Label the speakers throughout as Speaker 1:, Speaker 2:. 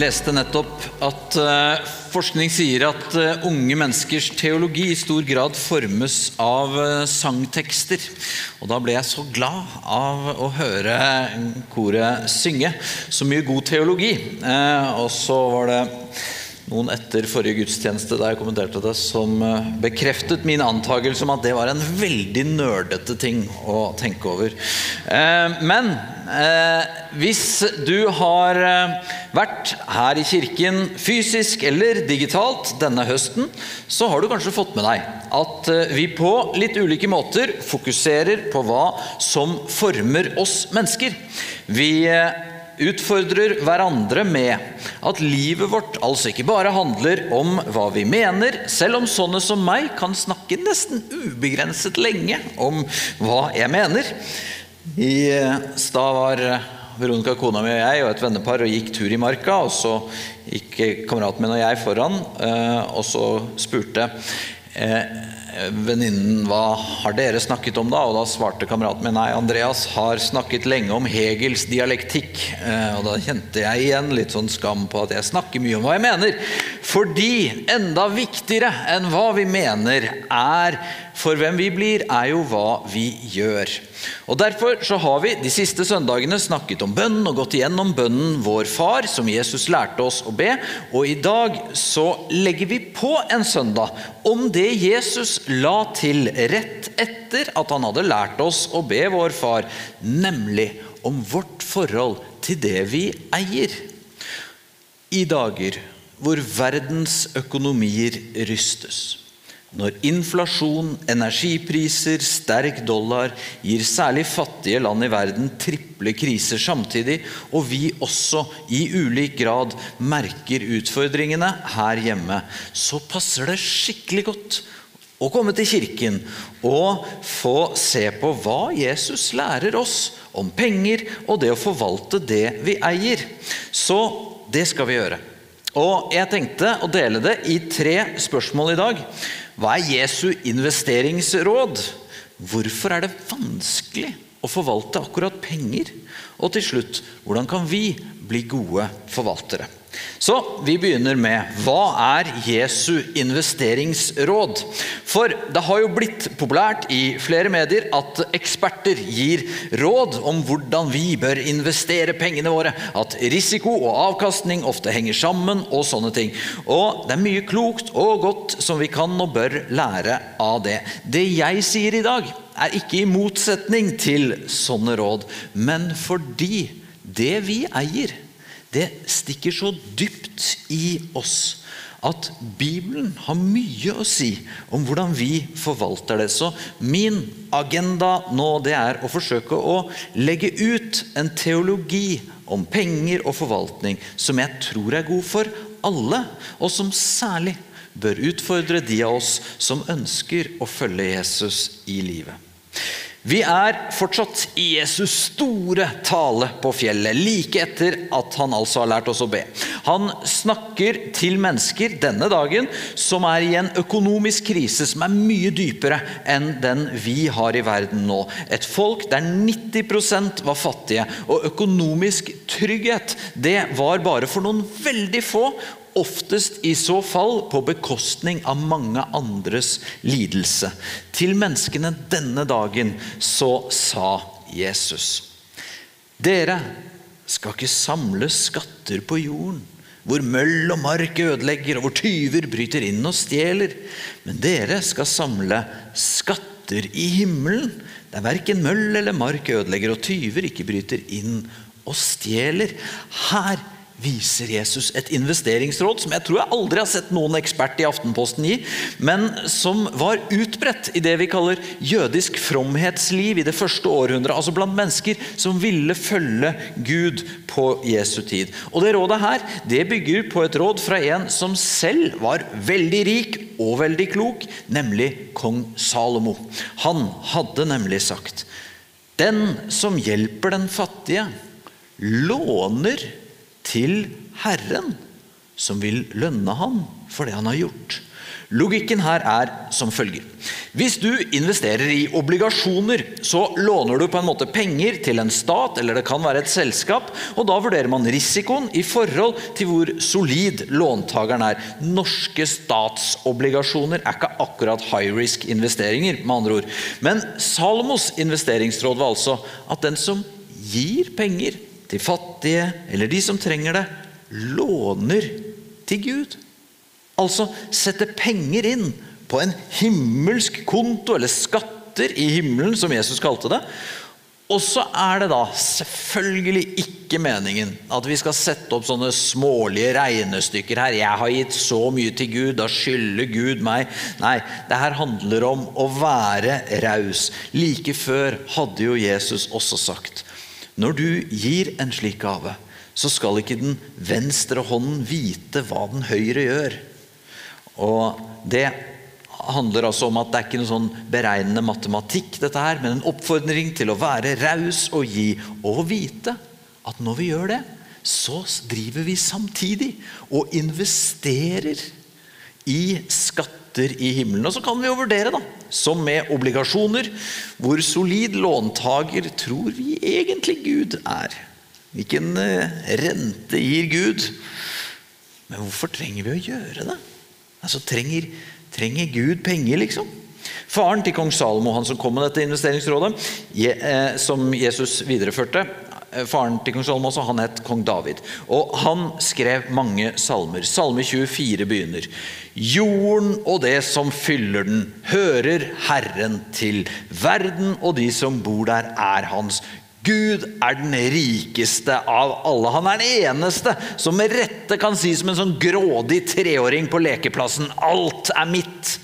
Speaker 1: leste nettopp at eh, forskning sier at eh, unge menneskers teologi i stor grad formes av eh, sangtekster. Og da ble jeg så glad av å høre koret synge så mye god teologi. og så var det noen etter forrige gudstjeneste da jeg kommenterte det, som bekreftet min antakelse om at det var en veldig nerdete ting å tenke over. Men hvis du har vært her i kirken fysisk eller digitalt denne høsten, så har du kanskje fått med deg at eh, vi på litt ulike måter fokuserer på hva som former oss mennesker. Vi eh, utfordrer hverandre med at livet vårt altså ikke bare handler om hva vi mener, selv om sånne som meg kan snakke nesten ubegrenset lenge om hva jeg mener. I eh, stad var Veronica, kona mi og jeg og et vennepar og gikk tur i marka. og Så gikk kameraten min og jeg foran, eh, og så spurte eh, venninnen hva har dere snakket om da? Og da svarte kameraten min nei, Andreas har snakket lenge om Hegels dialektikk. Eh, og da kjente jeg igjen litt sånn skam på at jeg snakker mye om hva jeg mener. Fordi enda viktigere enn hva vi mener, er for hvem vi blir, er jo hva vi gjør. Og Derfor så har vi de siste søndagene snakket om bønnen og gått igjennom bønnen Vår Far, som Jesus lærte oss å be. Og i dag så legger vi på en søndag om det Jesus la til rett etter at han hadde lært oss å be Vår Far, nemlig om vårt forhold til det vi eier. I dager hvor verdens økonomier rystes når inflasjon, energipriser, sterk dollar gir særlig fattige land i verden triple kriser samtidig, og vi også i ulik grad merker utfordringene her hjemme, så passer det skikkelig godt å komme til kirken og få se på hva Jesus lærer oss om penger og det å forvalte det vi eier. Så det skal vi gjøre. Og Jeg tenkte å dele det i tre spørsmål i dag. Hva er Jesu investeringsråd? Hvorfor er det vanskelig å forvalte akkurat penger? Og til slutt, hvordan kan vi bli gode forvaltere? Så vi begynner med hva er Jesu investeringsråd? For det har jo blitt populært i flere medier at eksperter gir råd om hvordan vi bør investere pengene våre. At risiko og avkastning ofte henger sammen og sånne ting. Og det er mye klokt og godt som vi kan og bør lære av det. Det jeg sier i dag, er ikke i motsetning til sånne råd, men fordi det vi eier det stikker så dypt i oss at Bibelen har mye å si om hvordan vi forvalter det. Så min agenda nå det er å forsøke å legge ut en teologi om penger og forvaltning som jeg tror er god for alle, og som særlig bør utfordre de av oss som ønsker å følge Jesus i livet. Vi er fortsatt i Jesus store tale på fjellet, like etter at han altså har lært oss å be. Han snakker til mennesker denne dagen som er i en økonomisk krise som er mye dypere enn den vi har i verden nå. Et folk der 90% var fattige, og økonomisk trygghet det var bare for noen veldig få, oftest i så fall på bekostning av mange andres lidelse. Til menneskene denne dagen så sa Jesus. Dere skal ikke samle skatter på jorden, hvor møll og mark ødelegger, og hvor tyver bryter inn og stjeler. Men dere skal samle skatter i himmelen, der verken møll eller mark ødelegger, og tyver ikke bryter inn og stjeler. Her viser Jesus et investeringsråd som jeg tror jeg aldri har sett noen ekspert i Aftenposten gi, men som var utbredt i det vi kaller jødisk fromhetsliv i det første århundret. Altså blant mennesker som ville følge Gud på Jesu tid. Og Det rådet her det bygger på et råd fra en som selv var veldig rik og veldig klok, nemlig kong Salomo. Han hadde nemlig sagt Den som hjelper den fattige, låner til Herren, som vil lønne ham for det han har gjort. Logikken her er som følger. Hvis du investerer i obligasjoner, så låner du på en måte penger til en stat, eller det kan være et selskap, og da vurderer man risikoen i forhold til hvor solid låntakeren er. Norske statsobligasjoner er ikke akkurat high risk-investeringer, med andre ord. Men Salomos investeringsråd var altså at den som gir penger til fattige, eller de som trenger det, låner til Gud. Altså sette penger inn på en himmelsk konto, eller skatter i himmelen, som Jesus kalte det. Og så er det da selvfølgelig ikke meningen at vi skal sette opp sånne smålige regnestykker her. 'Jeg har gitt så mye til Gud, da skylder Gud meg.' Nei, det her handler om å være raus. Like før hadde jo Jesus også sagt når du gir en slik gave, så skal ikke den venstre hånden vite hva den høyre gjør. Og Det handler altså om at det er ikke noe sånn beregnende matematikk, dette her, men en oppfordring til å være raus og gi, og vite at når vi gjør det, så driver vi samtidig og investerer i skatter i himmelen. Og så kan vi jo vurdere, da, som med obligasjoner, hvor solid låntaker tror vi egentlig Gud er. Hvilken eh, rente gir Gud? Men hvorfor trenger vi å gjøre det? Altså, trenger, trenger Gud penger, liksom? Faren til kong Salomo, han som kom med dette investeringsrådet, eh, som Jesus videreførte Faren til kong Salomo også, han het kong David. Og Han skrev mange salmer. Salme 24 begynner. Jorden og det som fyller den, hører Herren til. Verden og de som bor der, er hans. Gud er den rikeste av alle. Han er den eneste som med rette kan si som en sånn grådig treåring på lekeplassen 'Alt er mitt'.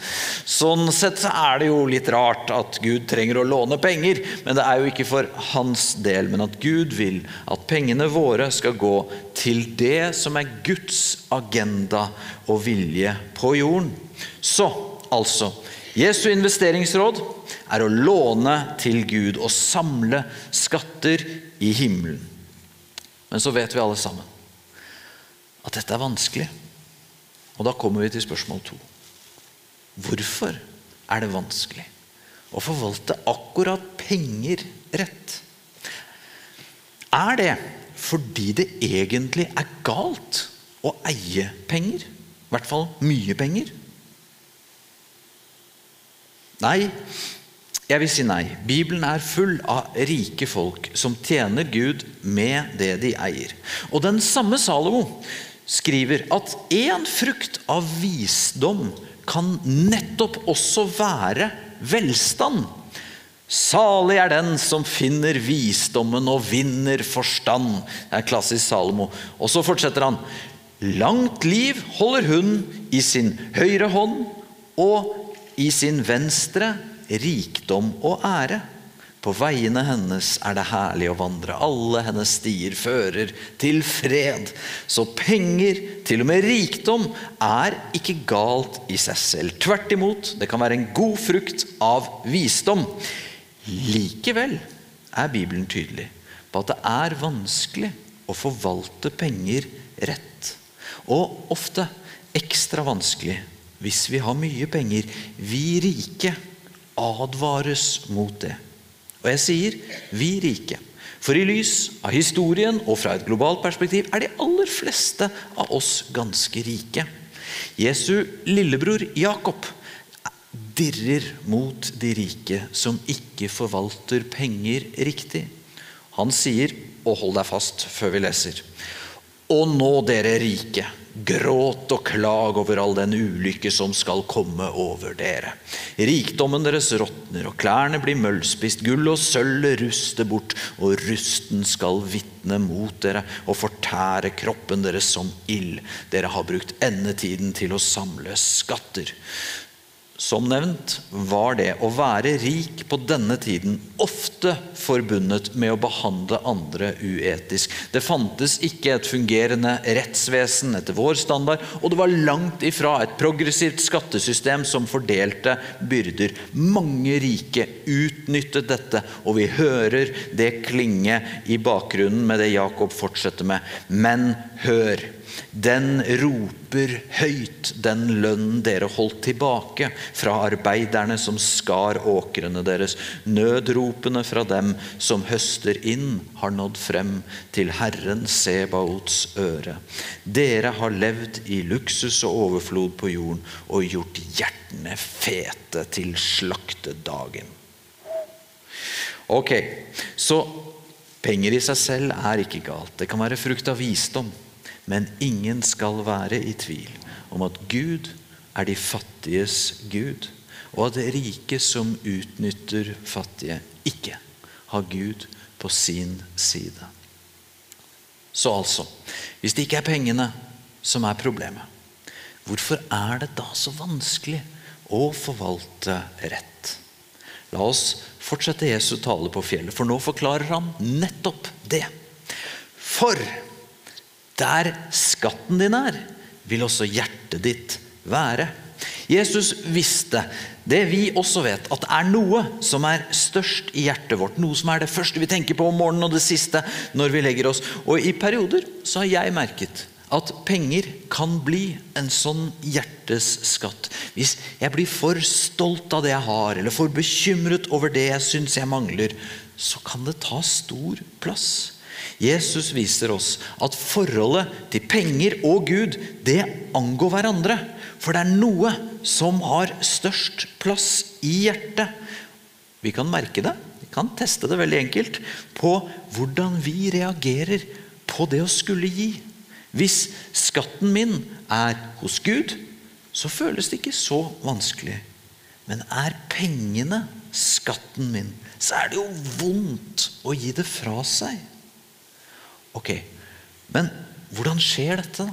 Speaker 1: Sånn sett så er det jo litt rart at Gud trenger å låne penger, men det er jo ikke for hans del, men at Gud vil at pengene våre skal gå til det som er Guds agenda og vilje på jorden. Så altså Jesu investeringsråd er å låne til Gud og samle skatter i himmelen. Men så vet vi alle sammen at dette er vanskelig. Og da kommer vi til spørsmål to. Hvorfor er det vanskelig å forvalte akkurat penger rett? Er det fordi det egentlig er galt å eie penger? I hvert fall mye penger? Nei, jeg vil si nei. Bibelen er full av rike folk som tjener Gud med det de eier. Og den samme Salomo skriver at én frukt av visdom kan nettopp også være velstand. Salig er den som finner visdommen og vinner forstand. Det er klassisk Salomo. Og så fortsetter han. Langt liv holder hun i sin høyre hånd, og i sin venstre rikdom og ære. På veiene hennes er det herlig å vandre, alle hennes stier fører til fred. Så penger, til og med rikdom, er ikke galt i seg selv. Tvert imot, det kan være en god frukt av visdom. Likevel er Bibelen tydelig på at det er vanskelig å forvalte penger rett. Og ofte ekstra vanskelig hvis vi har mye penger. Vi rike advares mot det. Og jeg sier vi rike. For i lys av historien og fra et globalt perspektiv er de aller fleste av oss ganske rike. Jesu lillebror Jakob dirrer mot de rike som ikke forvalter penger riktig. Han sier, og hold deg fast før vi leser Og nå, dere rike, Gråt og klag over all den ulykke som skal komme over dere. Rikdommen deres råtner, og klærne blir møllspist. Gull og sølvet ruster bort, og rusten skal vitne mot dere og fortære kroppen deres som ild. Dere har brukt endetiden til å samle skatter. Som nevnt var det å være rik på denne tiden ofte forbundet med å behandle andre uetisk. Det fantes ikke et fungerende rettsvesen etter vår standard, og det var langt ifra et progressivt skattesystem som fordelte byrder. Mange rike utnyttet dette, og vi hører det klinge i bakgrunnen med det Jakob fortsetter med. Men hør, den roper høyt den lønnen dere holdt tilbake fra arbeiderne som skar åkrene deres. Nødropene fra dem som høster inn, har nådd frem til Herren Sebaots øre. Dere har levd i luksus og overflod på jorden og gjort hjertene fete til slaktedagen. Ok, så penger i seg selv er ikke galt. Det kan være frukt av visdom. Men ingen skal være i tvil om at Gud er de fattiges Gud, og at rike som utnytter fattige, ikke har Gud på sin side. Så altså, hvis det ikke er pengene som er problemet, hvorfor er det da så vanskelig å forvalte rett? La oss fortsette Jesu tale på fjellet, for nå forklarer han nettopp det. For der skatten din er, vil også hjertet ditt være. Jesus visste det vi også vet, at det er noe som er størst i hjertet vårt. Noe som er det første vi tenker på om morgenen og det siste når vi legger oss. Og i perioder så har jeg merket at penger kan bli en sånn hjertes skatt. Hvis jeg blir for stolt av det jeg har, eller for bekymret over det jeg syns jeg mangler, så kan det ta stor plass. Jesus viser oss at forholdet til penger og Gud, det angår hverandre. For det er noe som har størst plass i hjertet. Vi kan merke det, vi kan teste det veldig enkelt, på hvordan vi reagerer på det å skulle gi. Hvis skatten min er hos Gud, så føles det ikke så vanskelig. Men er pengene skatten min, så er det jo vondt å gi det fra seg. Ok, Men hvordan skjer dette? da?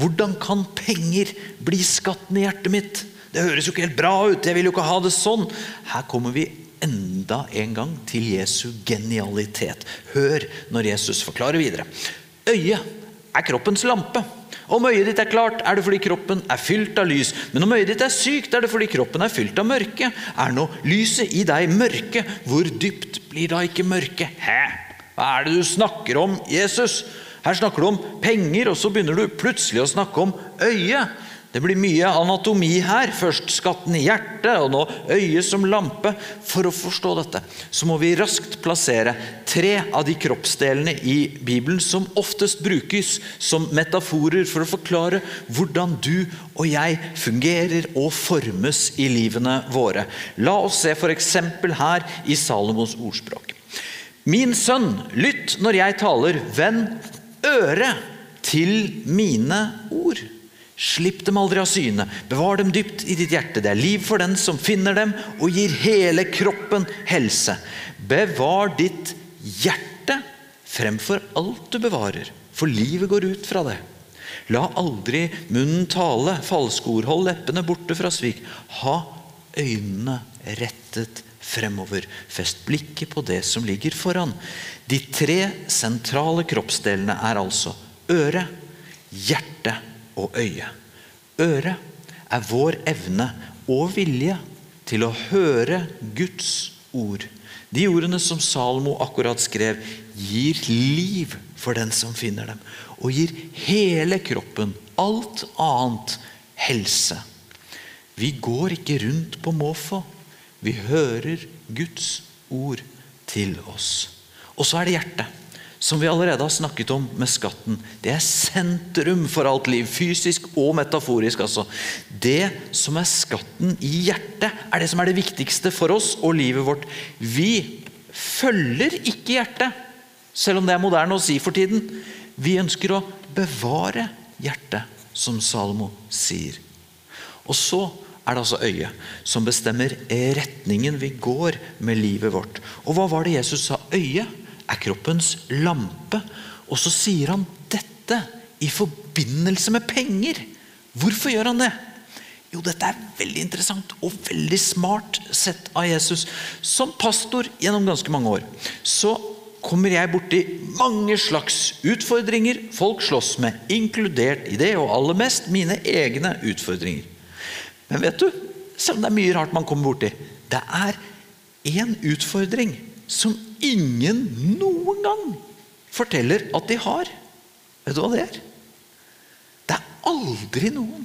Speaker 1: Hvordan kan penger bli skatten i hjertet mitt? Det høres jo ikke helt bra ut. Jeg vil jo ikke ha det sånn. Her kommer vi enda en gang til Jesu genialitet. Hør når Jesus forklarer videre. Øyet er kroppens lampe. Om øyet ditt er klart, er det fordi kroppen er fylt av lys. Men om øyet ditt er sykt, er det fordi kroppen er fylt av mørke. Er nå lyset i deg mørke, hvor dypt blir da ikke mørket? Hæ? Hva er det du snakker om, Jesus? Her snakker du om penger, og så begynner du plutselig å snakke om øyet. Det blir mye anatomi her. Først skatten i hjertet, og nå øyet som lampe. For å forstå dette så må vi raskt plassere tre av de kroppsdelene i Bibelen som oftest brukes som metaforer for å forklare hvordan du og jeg fungerer og formes i livene våre. La oss se f.eks. her i Salomos ordspråk. Min sønn, lytt når jeg taler, vend øret til mine ord. Slipp dem aldri av syne, bevar dem dypt i ditt hjerte. Det er liv for den som finner dem, og gir hele kroppen helse. Bevar ditt hjerte fremfor alt du bevarer, for livet går ut fra det. La aldri munnen tale, falske ord, hold leppene borte fra svik. Ha øynene rettet fremover. Fest blikket på det som ligger foran. De tre sentrale kroppsdelene er altså øre, hjerte og øye. Øre er vår evne og vilje til å høre Guds ord. De ordene som Salmo akkurat skrev, gir liv for den som finner dem. Og gir hele kroppen, alt annet, helse. Vi går ikke rundt på måfå. Vi hører Guds ord til oss. Og så er det hjertet, som vi allerede har snakket om med skatten. Det er sentrum for alt liv, fysisk og metaforisk. altså. Det som er skatten i hjertet, er det som er det viktigste for oss og livet vårt. Vi følger ikke hjertet, selv om det er moderne å si for tiden. Vi ønsker å bevare hjertet, som Salomo sier. Og så er det altså øyet som bestemmer retningen vi går med livet vårt. Og hva var det Jesus sa? Øyet er kroppens lampe. Og så sier han dette i forbindelse med penger. Hvorfor gjør han det? Jo, dette er veldig interessant og veldig smart sett av Jesus. Som pastor gjennom ganske mange år så kommer jeg borti mange slags utfordringer folk slåss med, inkludert i det, og aller mest mine egne utfordringer. Men vet du, selv om det er mye rart man kommer borti, det er én utfordring som ingen noen gang forteller at de har. Vet du hva det er? Det er aldri noen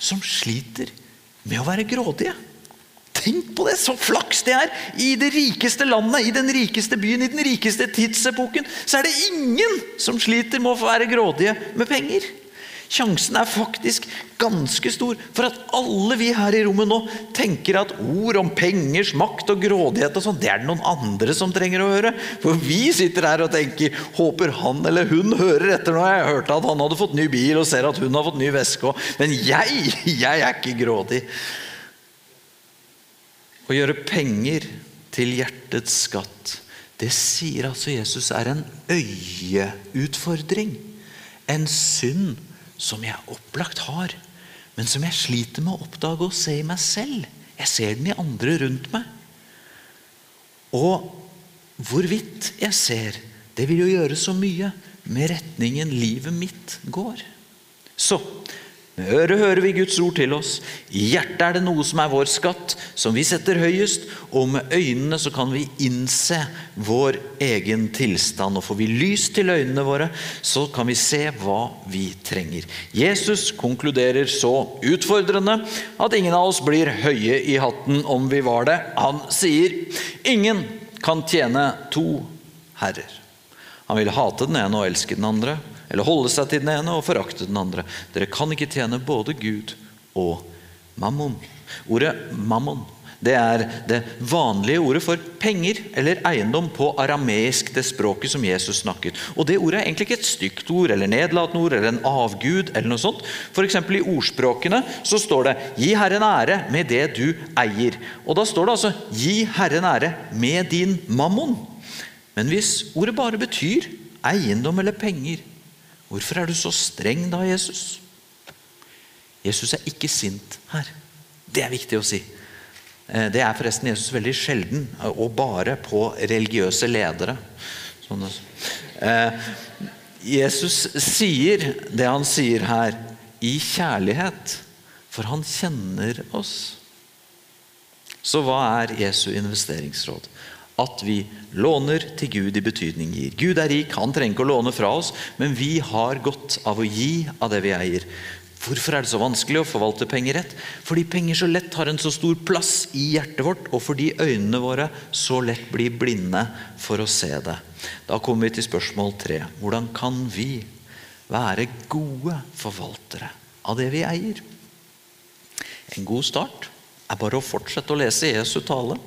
Speaker 1: som sliter med å være grådige. Tenk på det, så flaks det er! I det rikeste landet, i den rikeste byen, i den rikeste tidsepoken, så er det ingen som sliter med å være grådige med penger. Sjansen er faktisk ganske stor for at alle vi her i rommet nå tenker at ord om pengers makt og grådighet og sånn, det er det noen andre som trenger å høre. For vi sitter her og tenker håper han eller hun hører etter når jeg hørte at han hadde fått ny bil og ser at hun har fått ny veske. Men jeg, jeg er ikke grådig. Å gjøre penger til hjertets skatt, det sier altså Jesus er en øyeutfordring. En synd som jeg opplagt har, men som jeg sliter med å oppdage og se i meg selv. Jeg ser den i andre rundt meg. Og hvorvidt jeg ser, det vil jo gjøre så mye med retningen livet mitt går. Så med hører vi Guds ord til oss. I hjertet er det noe som er vår skatt, som vi setter høyest. Og med øynene så kan vi innse vår egen tilstand. Og får vi lys til øynene våre, så kan vi se hva vi trenger. Jesus konkluderer så utfordrende at ingen av oss blir høye i hatten om vi var det. Han sier ingen kan tjene to herrer. Han vil hate den ene og elske den andre eller holde seg til den ene og forakte den andre. Dere kan ikke tjene både Gud og mammon. Ordet mammon det er det vanlige ordet for penger eller eiendom på arameisk, det språket som Jesus snakket. Og Det ordet er egentlig ikke et stygt ord eller nedlatende ord eller en avgud. eller noe sånt. F.eks. i ordspråkene så står det 'gi Herren ære med det du eier'. Og Da står det altså 'gi Herren ære med din mammon'. Men hvis ordet bare betyr eiendom eller penger, Hvorfor er du så streng da, Jesus? Jesus er ikke sint her. Det er viktig å si. Eh, det er forresten Jesus veldig sjelden, og bare på religiøse ledere. Sånn eh, Jesus sier det han sier her, i kjærlighet, for han kjenner oss. Så hva er Jesu investeringsråd? At vi låner til Gud i betydning gir. Gud er rik, han trenger ikke å låne fra oss, men vi har godt av å gi av det vi eier. Hvorfor er det så vanskelig å forvalte penger rett? Fordi penger så lett har en så stor plass i hjertet vårt, og fordi øynene våre så lett blir blinde for å se det. Da kommer vi til spørsmål tre. Hvordan kan vi være gode forvaltere av det vi eier? En god start er bare å fortsette å lese Jesu tale.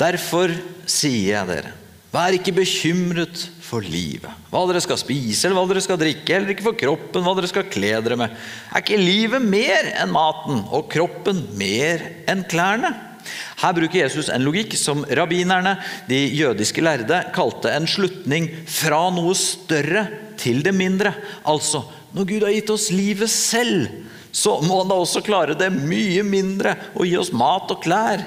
Speaker 1: Derfor sier jeg dere, vær ikke bekymret for livet, hva dere skal spise eller hva dere skal drikke, eller ikke for kroppen, hva dere skal kle dere med. Er ikke livet mer enn maten, og kroppen mer enn klærne? Her bruker Jesus en logikk som rabbinerne, de jødiske lærde, kalte en slutning fra noe større til det mindre. Altså, når Gud har gitt oss livet selv, så må han da også klare det mye mindre og gi oss mat og klær.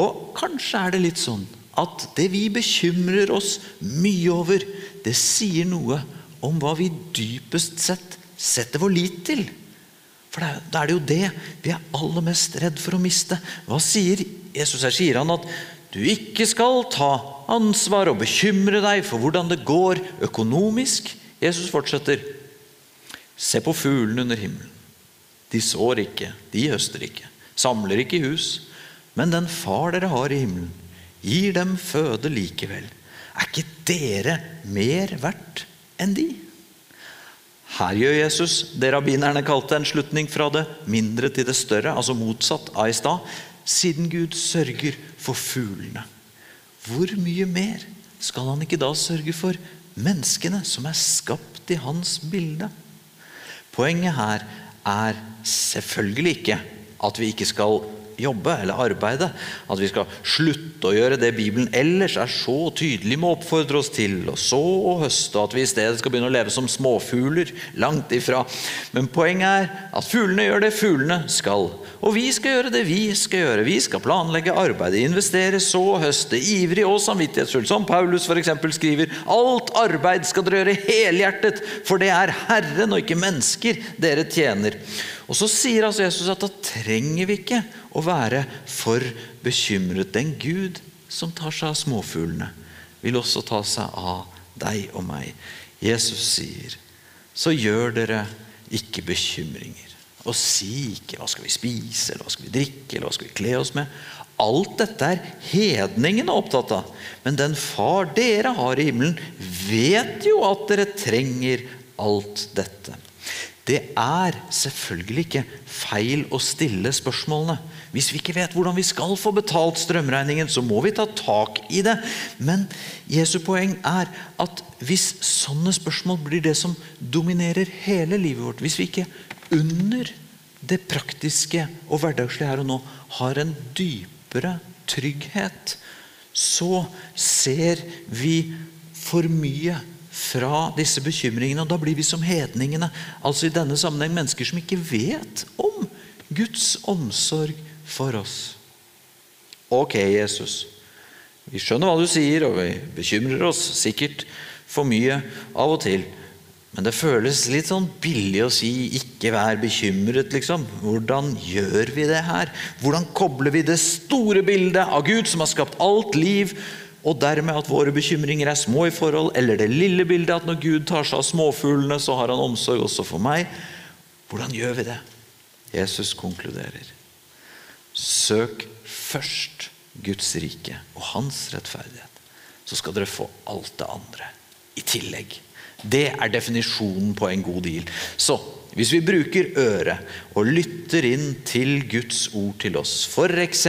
Speaker 1: Og kanskje er det litt sånn at det vi bekymrer oss mye over, det sier noe om hva vi dypest sett setter vår lit til. For da er det jo det vi er aller mest redd for å miste. Hva sier Jesus her? Sier han at du ikke skal ta ansvar og bekymre deg for hvordan det går økonomisk? Jesus fortsetter. Se på fuglene under himmelen. De sår ikke, de høster ikke, samler ikke i hus. Men den far dere har i himmelen, gir dem føde likevel. Er ikke dere mer verdt enn de? Her gjør Jesus det rabbinerne kalte en slutning fra det mindre til det større, altså motsatt av i stad, siden Gud sørger for fuglene. Hvor mye mer skal han ikke da sørge for menneskene som er skapt i hans bilde? Poenget her er selvfølgelig ikke at vi ikke skal jobbe eller arbeide. At vi skal slutte å gjøre det Bibelen ellers er så tydelig med å oppfordre oss til. Og så å høste, og at vi i stedet skal begynne å leve som småfugler. Langt ifra. Men poenget er at fuglene gjør det fuglene skal. Og vi skal gjøre det vi skal gjøre. Vi skal planlegge arbeidet, investere, så høste, ivrig og samvittighetsfull, Som Paulus f.eks. skriver. Alt arbeid skal dere gjøre helhjertet, for det er Herren og ikke mennesker dere tjener. Og Så sier altså Jesus at da trenger vi ikke å være for bekymret. Den Gud som tar seg av småfuglene, vil også ta seg av deg og meg. Jesus sier, så gjør dere ikke bekymringer. Og si ikke 'hva skal vi spise', eller 'hva skal vi drikke', eller 'hva skal vi kle oss med'? Alt dette er hedningene opptatt av. Men den far dere har i himmelen, vet jo at dere trenger alt dette. Det er selvfølgelig ikke feil å stille spørsmålene. Hvis vi ikke vet hvordan vi skal få betalt strømregningen, så må vi ta tak i det. Men Jesu poeng er at hvis sånne spørsmål blir det som dominerer hele livet vårt, hvis vi ikke under det praktiske og hverdagslige her og nå har en dypere trygghet, så ser vi for mye fra disse bekymringene. Og da blir vi som hedningene. Altså i denne sammenheng mennesker som ikke vet om Guds omsorg for oss. Ok, Jesus. Vi skjønner hva du sier, og vi bekymrer oss sikkert for mye av og til. Men det føles litt sånn billig å si 'ikke vær bekymret', liksom. Hvordan gjør vi det her? Hvordan kobler vi det store bildet av Gud som har skapt alt liv, og dermed at våre bekymringer er små i forhold, eller det lille bildet at når Gud tar seg av småfuglene, så har han omsorg også for meg. Hvordan gjør vi det? Jesus konkluderer. Søk først Guds rike og hans rettferdighet. Så skal dere få alt det andre i tillegg. Det er definisjonen på en god deal. Så hvis vi bruker øret og lytter inn til Guds ord til oss, f.eks.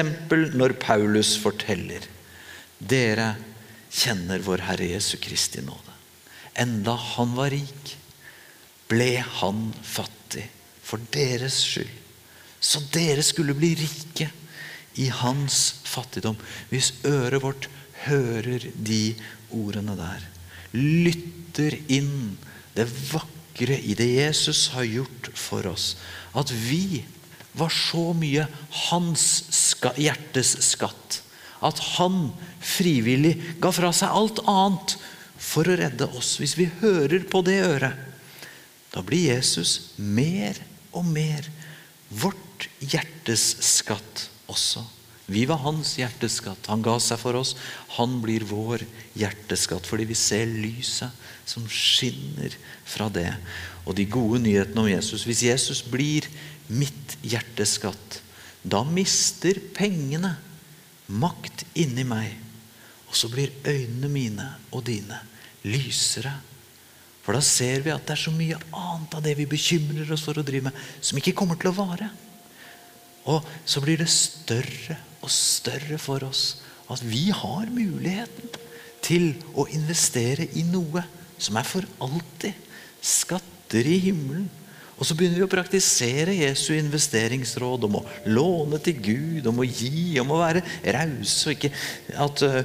Speaker 1: når Paulus forteller dere kjenner vår Herre Jesu Kristi nåde. Enda han var rik, ble han fattig for deres skyld. Så dere skulle bli rike i hans fattigdom. Hvis øret vårt hører de ordene der, lytter inn det vakre i det Jesus har gjort for oss, at vi var så mye hans hjertes skatt at han frivillig ga fra seg alt annet for å redde oss. Hvis vi hører på det øret, da blir Jesus mer og mer vårt hjertes skatt også. Vi var hans hjerteskatt. Han ga seg for oss. Han blir vår hjerteskatt fordi vi ser lyset som skinner fra det. Og de gode nyhetene om Jesus. Hvis Jesus blir mitt hjerteskatt, da mister pengene makt inni meg. Og så blir øynene mine og dine lysere. For da ser vi at det er så mye annet av det vi bekymrer oss for å drive med, som ikke kommer til å vare. Og så blir det større og større for oss at vi har muligheten til å investere i noe som er for alltid. Skatter i himmelen og så begynner vi å praktisere Jesu investeringsråd om å låne til Gud, om å gi, om å være rause, ikke at uh,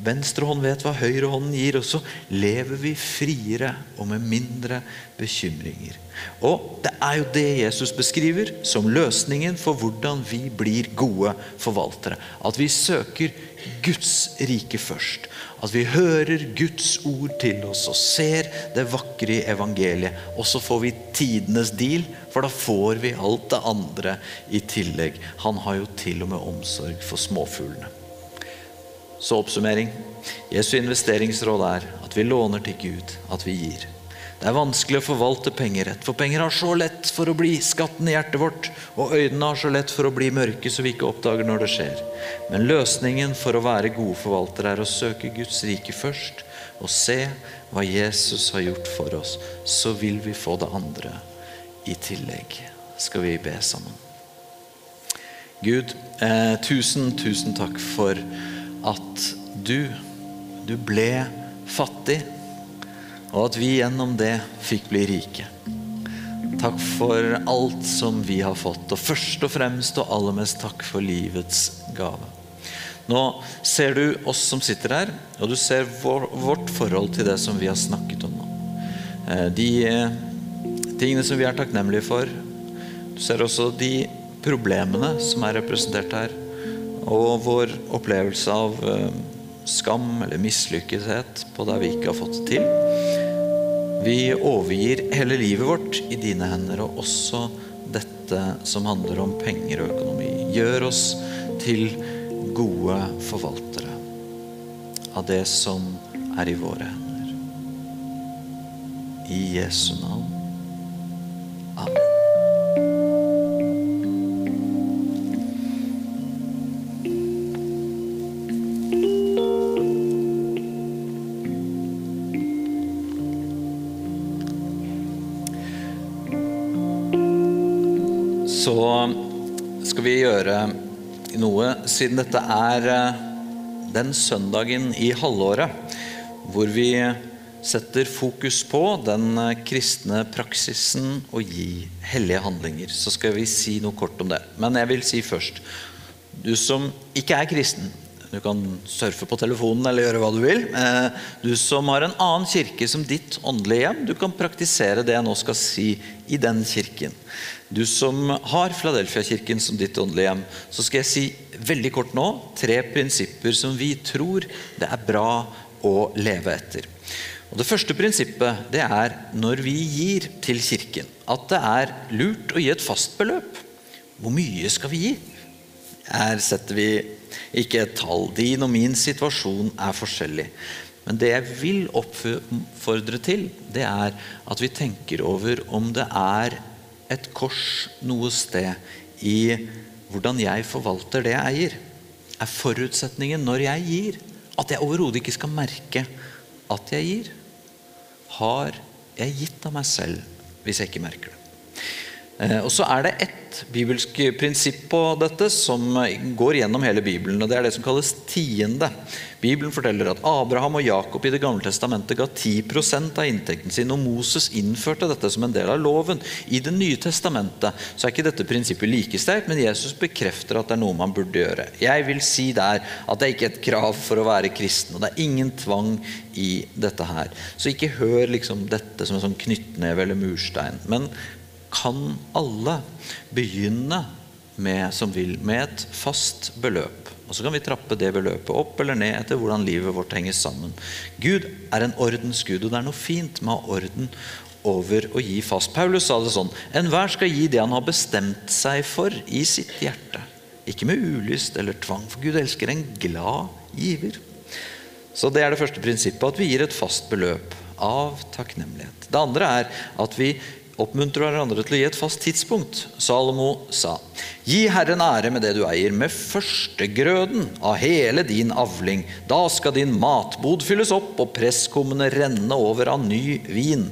Speaker 1: venstre hånd vet hva høyre hånden gir. Og så lever vi friere og med mindre bekymringer. Og det er jo det Jesus beskriver som løsningen for hvordan vi blir gode forvaltere. At vi søker Guds rike først. At vi hører Guds ord til oss og ser det vakre i evangeliet. Og så får vi tidenes deal, for da får vi alt det andre i tillegg. Han har jo til og med omsorg for småfuglene. Så oppsummering. Jesu investeringsråd er at vi låner til Gud, at vi gir. Det er vanskelig å forvalte penger rett, for penger har så lett for å bli skatten i hjertet vårt, og øynene har så lett for å bli mørke så vi ikke oppdager når det skjer. Men løsningen for å være gode forvaltere er å søke Guds rike først, og se hva Jesus har gjort for oss. Så vil vi få det andre i tillegg. Skal vi be sammen? Gud, eh, tusen, tusen takk for at du, du ble fattig og at vi gjennom det fikk bli rike. Takk for alt som vi har fått, og først og fremst og aller mest takk for livets gave. Nå ser du oss som sitter her, og du ser vår, vårt forhold til det som vi har snakket om nå. Eh, de eh, tingene som vi er takknemlige for. Du ser også de problemene som er representert her, og vår opplevelse av eh, skam eller mislykkethet på det vi ikke har fått til. Vi overgir hele livet vårt i dine hender, og også dette som handler om penger og økonomi. Gjør oss til gode forvaltere av det som er i våre hender. I Jesu navn. Siden dette er eh, den søndagen i halvåret hvor vi setter fokus på den eh, kristne praksisen å gi hellige handlinger, så skal vi si noe kort om det. Men jeg vil si først Du som ikke er kristen, du kan surfe på telefonen eller gjøre hva du vil. Eh, du som har en annen kirke som ditt åndelige hjem, du kan praktisere det jeg nå skal si i den kirken. Du som har Fladelfia-kirken som ditt åndelige hjem, så skal jeg si veldig kort nå tre prinsipper som vi tror det er bra å leve etter. Og Det første prinsippet det er når vi gir til kirken, at det er lurt å gi et fast beløp. Hvor mye skal vi gi? Her setter vi ikke et tall. Din og min situasjon er forskjellig. Men det jeg vil oppfordre til, det er at vi tenker over om det er et kors noe sted i hvordan jeg forvalter det jeg eier. Er forutsetningen når jeg gir, at jeg overhodet ikke skal merke at jeg gir? Har jeg gitt av meg selv hvis jeg ikke merker det? Eh, og så er det ett bibelsk prinsipp på dette som går gjennom hele Bibelen. og Det er det som kalles tiende. Bibelen forteller at Abraham og Jakob i Det gamle testamentet ga 10% av inntekten sin, og Moses innførte dette som en del av loven. I Det nye testamentet så er ikke dette prinsippet like sterkt, men Jesus bekrefter at det er noe man burde gjøre. Jeg vil si der at det er ikke et krav for å være kristen, og det er ingen tvang i dette her. Så ikke hør liksom dette som en sånn knyttneve eller murstein. men kan alle begynne med, som vil, med et fast beløp. Og Så kan vi trappe det beløpet opp eller ned etter hvordan livet vårt henger sammen. Gud er en ordensgud, og det er noe fint med å ha orden over å gi fast. Paulus sa det sånn Enhver skal gi det han har bestemt seg for i sitt hjerte. Ikke med ulyst eller tvang, for Gud elsker en glad giver. Så det er det første prinsippet, at vi gir et fast beløp av takknemlighet. Det andre er at vi oppmuntrer hverandre til å gi et fast tidspunkt. Salomo sa, Gi Herren ære med det du eier, med førstegrøden av hele din avling. Da skal din matbod fylles opp og presskummene renne over av ny vin.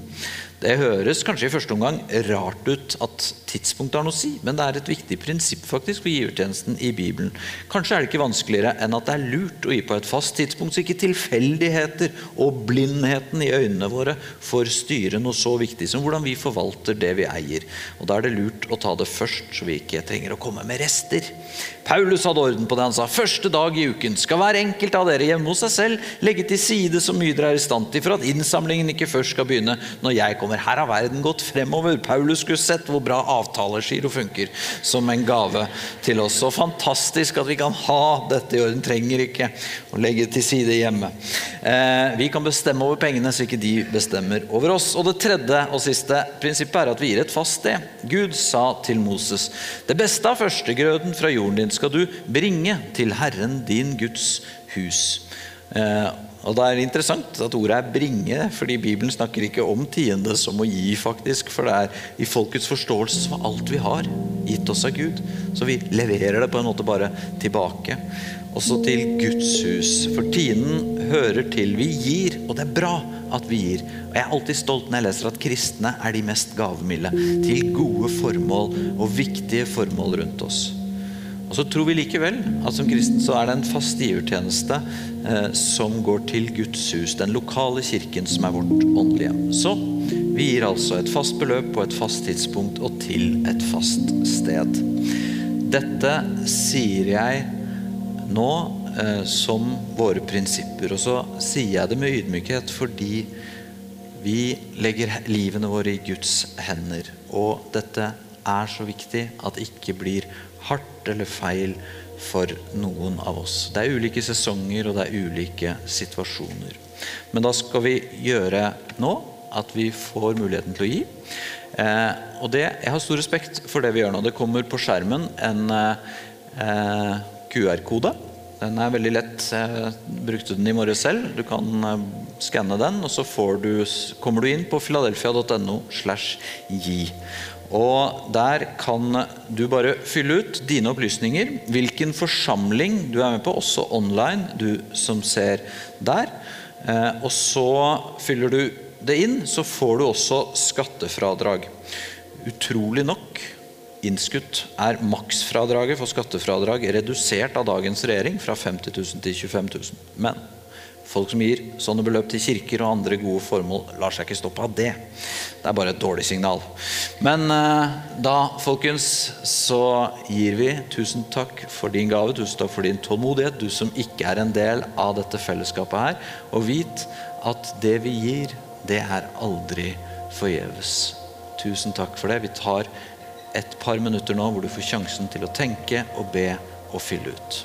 Speaker 1: Det høres kanskje i første omgang rart ut at tidspunktet har noe å si, men det er et viktig prinsipp faktisk for givertjenesten i Bibelen. Kanskje er det ikke vanskeligere enn at det er lurt å gi på et fast tidspunkt, så ikke tilfeldigheter og blindheten i øynene våre får styre noe så viktig som hvordan vi forvalter det vi eier. Og Da er det lurt å ta det først, så vi ikke trenger å komme med rester. Paulus hadde orden på det. Han sa første dag i uken skal hver enkelt av dere hjemme hos seg selv legge til side så mye dere er i stand til, for at innsamlingen ikke først skal begynne når jeg kommer. Her har verden gått fremover. Paulus skulle sett hvor bra avtalegiro funker som en gave til oss. Så fantastisk at vi kan ha dette i orden. Trenger ikke å legge til side hjemme. Eh, vi kan bestemme over pengene, så ikke de bestemmer over oss. Og det tredje og siste prinsippet er at vi gir et fast sted. Gud sa til Moses det beste av førstegrøden fra jorden din skal du bringe til Herren din Guds hus. Eh, og Det er interessant at ordet er 'bringe', fordi Bibelen snakker ikke om tiende som å gi, faktisk. For det er i folkets forståelse som alt vi har, gitt oss av Gud. Så vi leverer det på en måte bare tilbake. Også til Guds hus. For tienden hører til. Vi gir, og det er bra at vi gir. Og Jeg er alltid stolt når jeg leser at kristne er de mest gavmilde til gode formål og viktige formål rundt oss. Og så tror vi likevel at som kristen så er det en fast givertjeneste eh, som går til Guds hus, den lokale kirken som er vårt åndelige. Så vi gir altså et fast beløp på et fast tidspunkt og til et fast sted. Dette sier jeg nå eh, som våre prinsipper, og så sier jeg det med ydmykhet fordi vi legger livene våre i Guds hender. Og dette er så viktig at det ikke blir hardt eller feil for noen av oss. Det er ulike sesonger, og det er ulike situasjoner. Men da skal vi gjøre nå at vi får muligheten til å gi. Eh, og det, Jeg har stor respekt for det vi gjør nå. Det kommer på skjermen en eh, QR-kode. Den er veldig lett. Jeg brukte den i morges selv. Du kan eh, skanne den, og så du, kommer du inn på filadelfia.no slash gi. Og Der kan du bare fylle ut dine opplysninger, hvilken forsamling du er med på, også online, du som ser der. Eh, og så fyller du det inn, så får du også skattefradrag. Utrolig nok, innskutt er maksfradraget for skattefradrag redusert av dagens regjering fra 50 000 til 25 000. Men Folk som gir sånne beløp til kirker og andre gode formål, lar seg ikke stoppe av det. Det er bare et dårlig signal. Men eh, da, folkens, så gir vi tusen takk for din gave, tusen takk for din tålmodighet, du som ikke er en del av dette fellesskapet her. Og vit at det vi gir, det er aldri forgjeves. Tusen takk for det. Vi tar et par minutter nå hvor du får sjansen til å tenke og be og fylle ut.